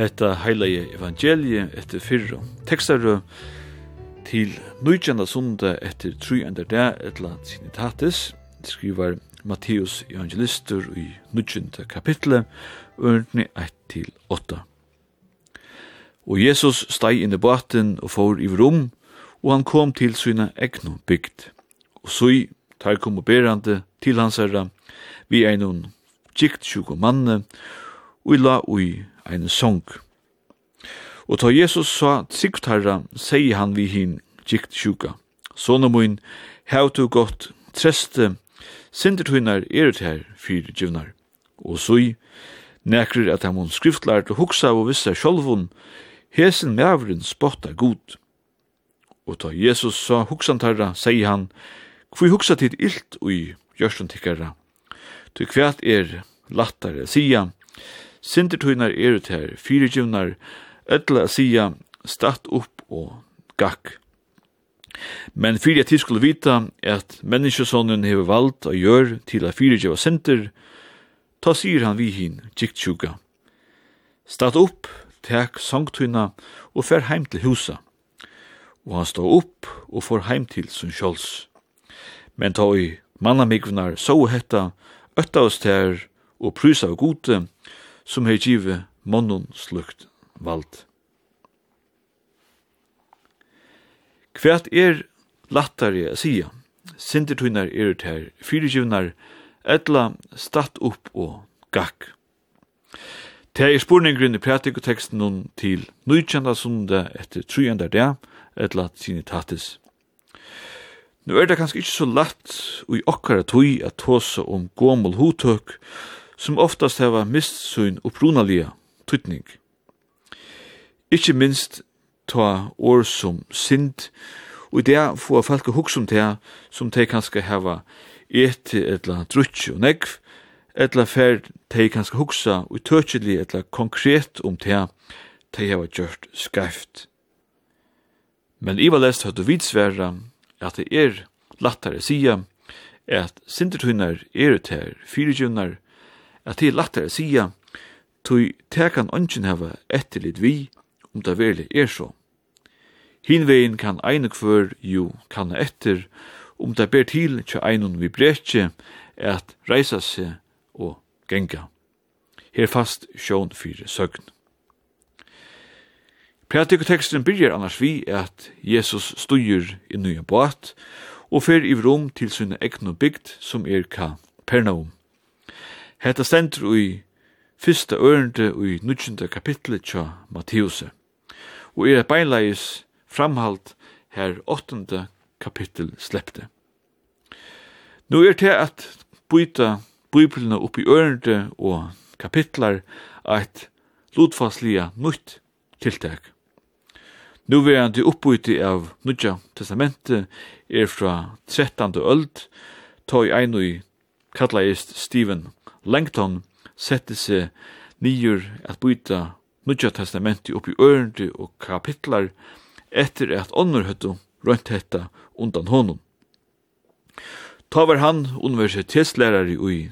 hetta heilige evangeliet etter fyrra Tekstar til nøytjanda sunda etter trujandar dag etla sinitatis skriver Matteus evangelistur i nøytjanda kapitlet ørni 1-8 Og Jesus steg inn i baten og for i rom, og han kom til sina egnu bygd. Og så tar kom og berande til hans herra, vi er noen gikt sjuk og manne, og la ui ein song. Og ta Jesus sa trygt herra, sier han vi hin gikt sjuka. Sona moin, hev du godt treste, sinter tuinar eret her fyr givnar. Og sui, nekrir at han skriftlært og hugsa og vissa sjolvun, hesen mævren spotta god. Og ta Jesus sa hugsan herra, sier han, kvi hugsa tid ilt ui gjørstun tikkara. Tu kvært er lattare sia, Sintertøynar er ut her, fyrirgjivnar, ødla sia, statt upp og gakk. Men fyrir at skulle vita at menneskesonen hever vald og gjør til at fyrirgjeva sinter, ta sier han vi hin, tjiktsjuka. Statt upp, tek sangtuna og fer heim til husa. Og han stå upp og får heim til sin kjols. Men ta i mannamikvnar så hetta, ötta oss ter og prysa og gode, som hei givet mannen slukt valgt. Kvært er lattare a sia, sindertunar er ut her, fyrirgivnar, etla statt upp og gakk. Det er spurningrinn i pratikoteksten til nøytjanda sunda etter trujanda dea, etla sinitatis. Nu er det kanskje ikkje så latt og okkara tui at tåsa om gomul hotøk, som oftast hava mist sin upprunalia trytning. Ikkje minst ta år som sind, og i det få folk å hugsa om det som de kanskje hava ete etla drutsk og negv, etla fer de kanskje hugsa og tøtjelig etla konkret om det de hava gjort skreft. Men Iva lest høyt høyde vidsverra at det er lattare sia at sindertunar er ter fyrirgjunnar at det er lettere å sige, tog tekan ønsken hava etterlit vi, om det virkelig er så. Hinvegin kan einu kvør jo kan etter, om det ber til tja einun vi brekje, at reisa seg og genga. Her fast sjón fyrir søgn. Prætikoteksten byrjar annars vi at Jesus stuyr i nye båt og fer i rom til sinne egnu bygd som er ka pernaum. Hetta stendur í fyrsta ørende í 19. kapitlet tja Matteus. Og er beinleis framhald her 8. kapittel sleppte. Nú er til at byta bibelina upp í ørende og kapitlar eit lutfaslia nytt tiltak. Nå verandi uppbyte av Nudja testamentet er fra 13. öld, ta einu i kallaist Stephen Langton sette seg nyer at byta Nudja testamenti oppi i ørende og kapitlar etter at ånder høttu rønt hetta undan honum. Ta var han universitetslærare i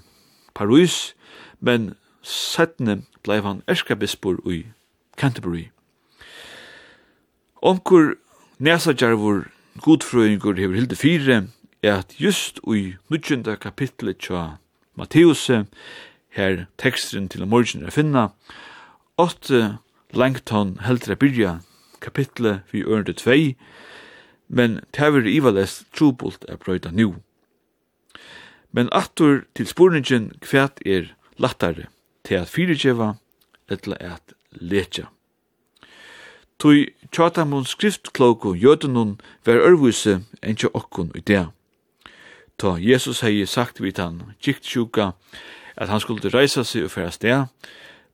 Paris, men settene blei han erskabispor i Canterbury. Onkur nesajarvur godfrøyngur hefur hildi fire er at just i nudjunda kapitlet tja Matteus, her teksten til morgen er finna, åtte langton heldre byrja, kapitlet vi ørende tvei, men tever ivalest trobult er brøyda nu. Men attur til spurningen kvært er lattare til at fyrirgjeva etla at letja. Tui tjata mun skriftkloku jötunun ver örvuse enn tja okkun i det. Ta Jesus hei sagt vid han, gikt sjuka, at han skulle reisa seg og færa sted,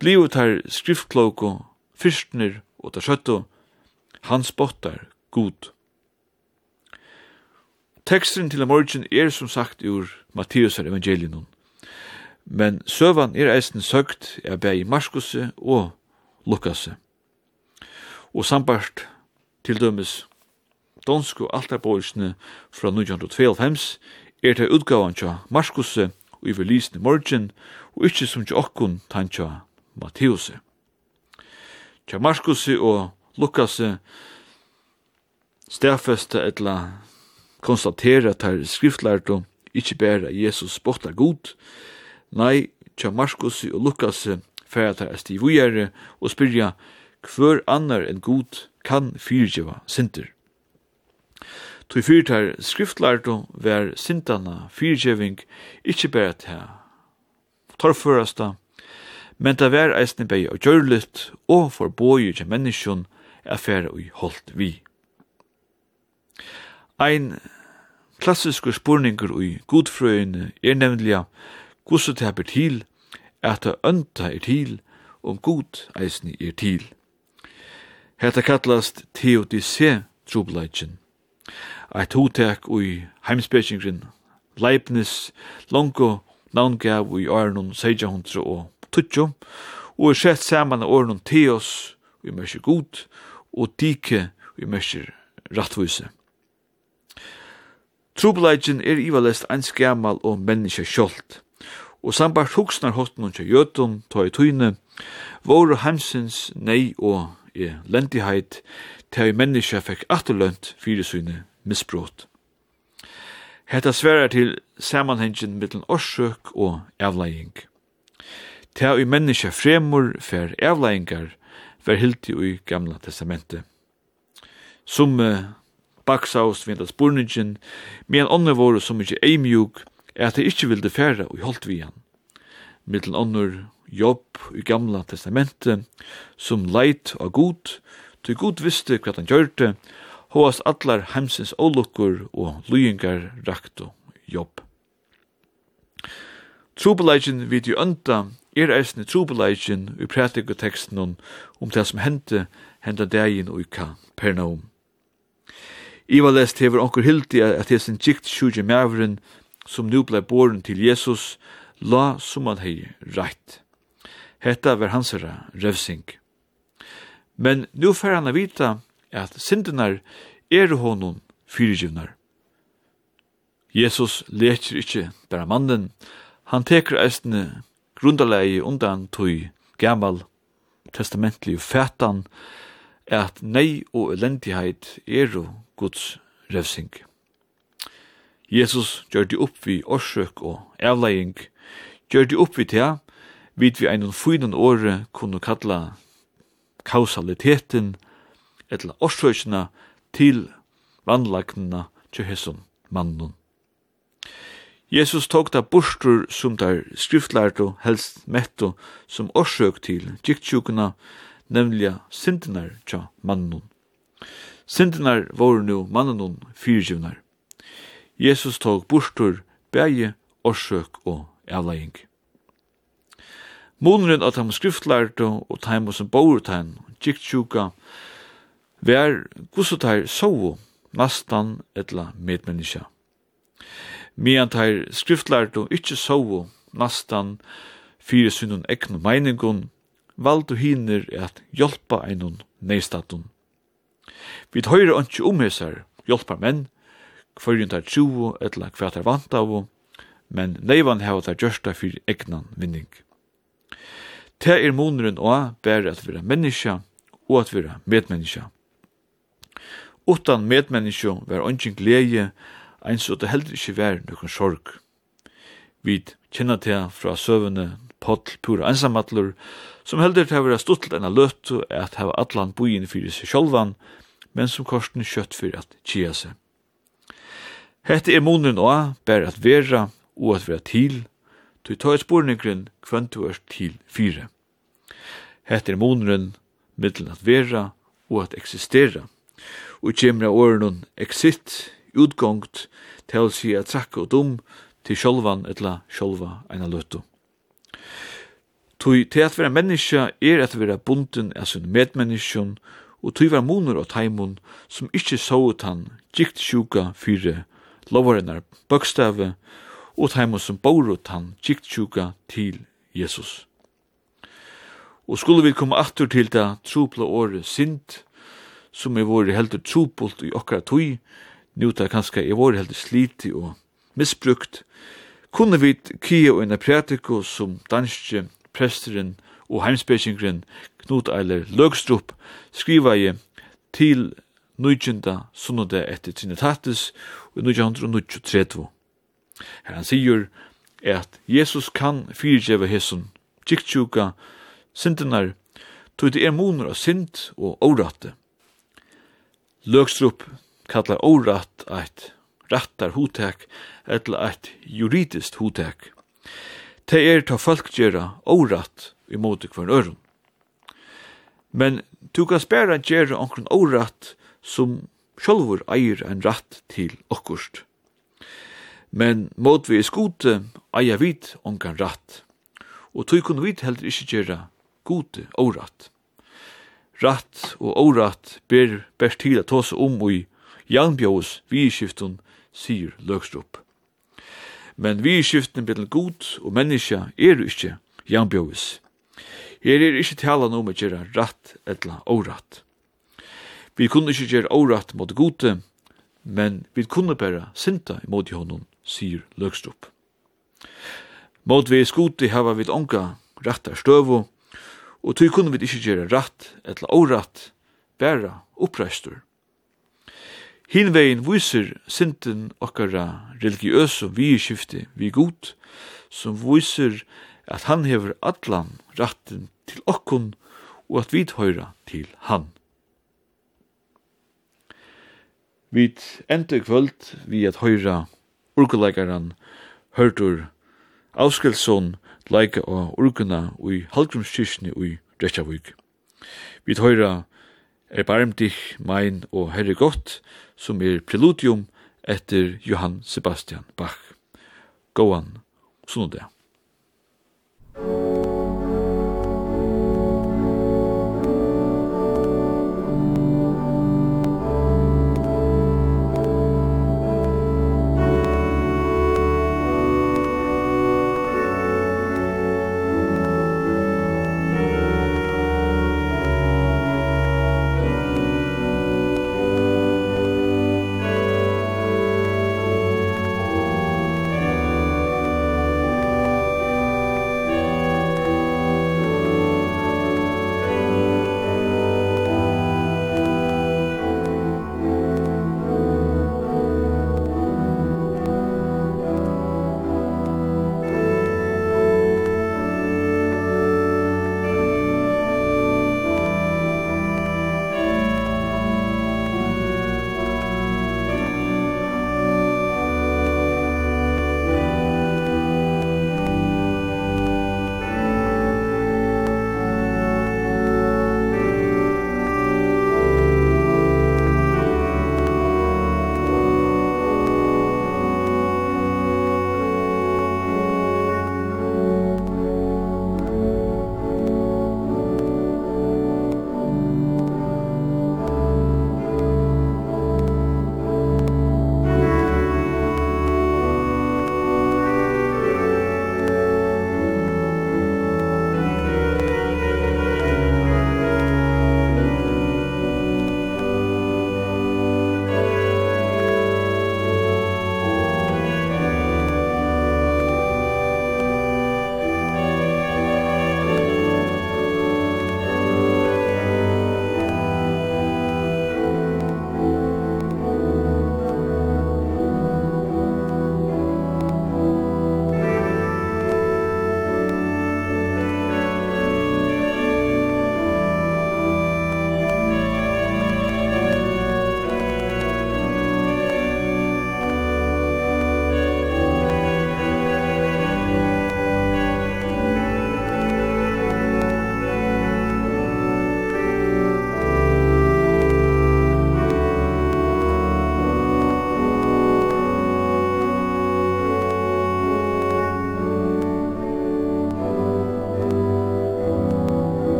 blivu tar skriftkloko, fyrstner og tar sjøttu, han spottar god. Teksten til morgen er som sagt ur Matteus evangelion, men søvan er eisen søgt er bæg i og Lukas. Og sambart til dømes donsku altarboisne fra 1952 er det utgavan tja Markusse og i verlisne morgen, og ikkje som tja okkun tan tja Tja Markusse og Lukas stafesta etla konstatera tar skriftlærdom ikkje bæra Jesus bortar god, nei, tja Markusse og Lukas færa tar esti vujere og spyrja hver annar enn god kan fyrtjeva sinter. Tui fyrtar skriftlærdo ver sintana fyrtjeving ikkje bæra til torførasta, men det var eisne bei og gjørligt og forboi til menneskjon er fer og holdt vi. Ein klassiskur spurningur ui gudfrøyene er nemlig gusset det er til, at det ønta er til, om god eisne er til. Hetta kallast teodicé trubleitjen eit hotek ui heimspekingrin Leibniz longo navngav ui årenon 1600 og tutsjo, og er sett saman av årenon teos ui mersi god, og dike ui mersi rattvise. Trubleidjen er ivalest eins gammal og menneska sjolt, og sambart hugsnar hotnun til jötum, ta i tøyne, våre hansins nei og e lendigheit, til menneska fekk atterlønt fyrir syne misbrot. Hetta sverar til samanhengin mittlen orsøk og avleiing. Ta i menneska fremur fer avleiingar ver hilti i gamla testamentet. Som baksaust vinda spurningin, men ånne voru som ikkje eimjuk, er at de ikkje vilde færa og holdt vi han. Mittlen onnur jobb i gamla testamentet, som leit og god, til god visste hva han gjørte, Håast allar heimsins ólukkur og lyingar raktu jobb. Trubeleikjen vid jo ønda er eisne trubeleikjen i prætikoteksten om det som hendte henda degin og i Kapernaum. Iva lest hever onkur hildi at hesen gikt sjuge mævren som nu blei boren til Jesus la som han hei rett. Hetta var hansara revsing. Men nu fer han a vita at syndenar er honom fyrirgivnar. Jesus leker ikkje bara mannen, han teker eisne grundalegi undan tui gammal testamentlig fætan at nei og elendigheit er Guds revsing. Jesus gjør det opp vi årsøk og avleiing, gjør det opp vi til, vid vi ein fynan åre kunne kalla kausaliteten, etla årsøkene til vannlagnene til hesson mannen. Jesus tok da bostur som der skriftlært helst metto som årsøk til giktsjukene, nemlig sintenar tja mannen. Sintenar var nu mannen fyrtjivnar. Jesus tok bostur bæge årsøk og avlæging. Måneren at han skriftlærte og teimen som bor teimen, giktsjuka, vær gusutær sovu nastan etla medmenniska. Mian tær skriftlært ikkje sovu nastan fyrir sunnun eknu meiningun, valdu hinir at hjálpa einun neistatun. Vi høyre ikkje om hesar hjálpa menn, hverjun tær tjuvu etla kvartar tær vant av, men neivan hava tær gjørsta fyrir egnan vinning. Ta er moneren og bære at vera menneska og at vera medmenneska. Utan medmenneske var ingen glede, eins og det heldur ikkje var nokon sorg. Vi kjenner til fra søvende potl pura ensamattlur, som heldur til å være stått til denne og at hava allan boin fyrir seg sjolvan, men som korsen kjøtt fyrir at tjia seg. Hette er munnen og bære at vera og at vera til, du tar et spurningren kvann du er til fire. Hette er munnen middelen at vera og at eksistera, og kjemra åren exit, utgångt, til å si at trakk og dum, til sjolvan etla sjolva eina løttu. Tui til at vera menneska er at vera bunden av sin medmenneskjon, og tui var moner og taimun som ikkje såut han gikt sjuka fyre lovarenar bøkstave, og taimun som borut han gikt sjuka til Jesus. Og skulle vi komme atur til det trupla året sint, som er vore heldur trupult i okkara tui, nu ta kanska er vore heldur sliti og misbrukt, kunne vi kia og ena apretiko som danske presteren og heimspekingren Knut Eiler Løgstrup skriva i til nøytjenda sunnode etter Trinitatis og 1933. Her han sier at Jesus kan fyrtjeva hesson kiktsjuka syndenar tog det er moner av synd og åratte Løgstrup kallar órætt eitt rattar hútek etla eitt juridist hútek. Te er ta folk gjerra órætt i móti kvarn örun. Men tu kan spæra gjerra onkron órætt som sjálfur eier en rætt til okkurst. Men mot vi skute eier vit onkran rætt. Og tu kunne vit heldur ikkje gjerra gode órætt. Ratt og óratt ber best til at tåse om og i Janbjós vidskiftun, sier Løgstrup. Men vidskiften mellom god og menneska er ikkje Janbjós. Her er ikkje tala noe med gjerra ratt eller óratt. Vi kunne ikkje gjerra óratt mot gode, men vi kunne bare sinta imot i honom, sier Løgstrup. Mot vi skoti hava vi onka rattar støvo, og tog kunne vi ikkje gjere ratt etla åratt, bæra oppreistur. Hinvegin viser sinten okkara religiøse vieskifte vi god, som viser at han hever allan ratten til okkun og at vi høyra til han. Vi enda kvöld vi at høyra urkuleikaran hørtur Avskelsson leika og urguna ui halgrumskirkni ui Reykjavík. Vi høyra Erbarm dich, mein og Herre Gott, som er preludium etter Johann Sebastian Bach. Gåan, sunnudag.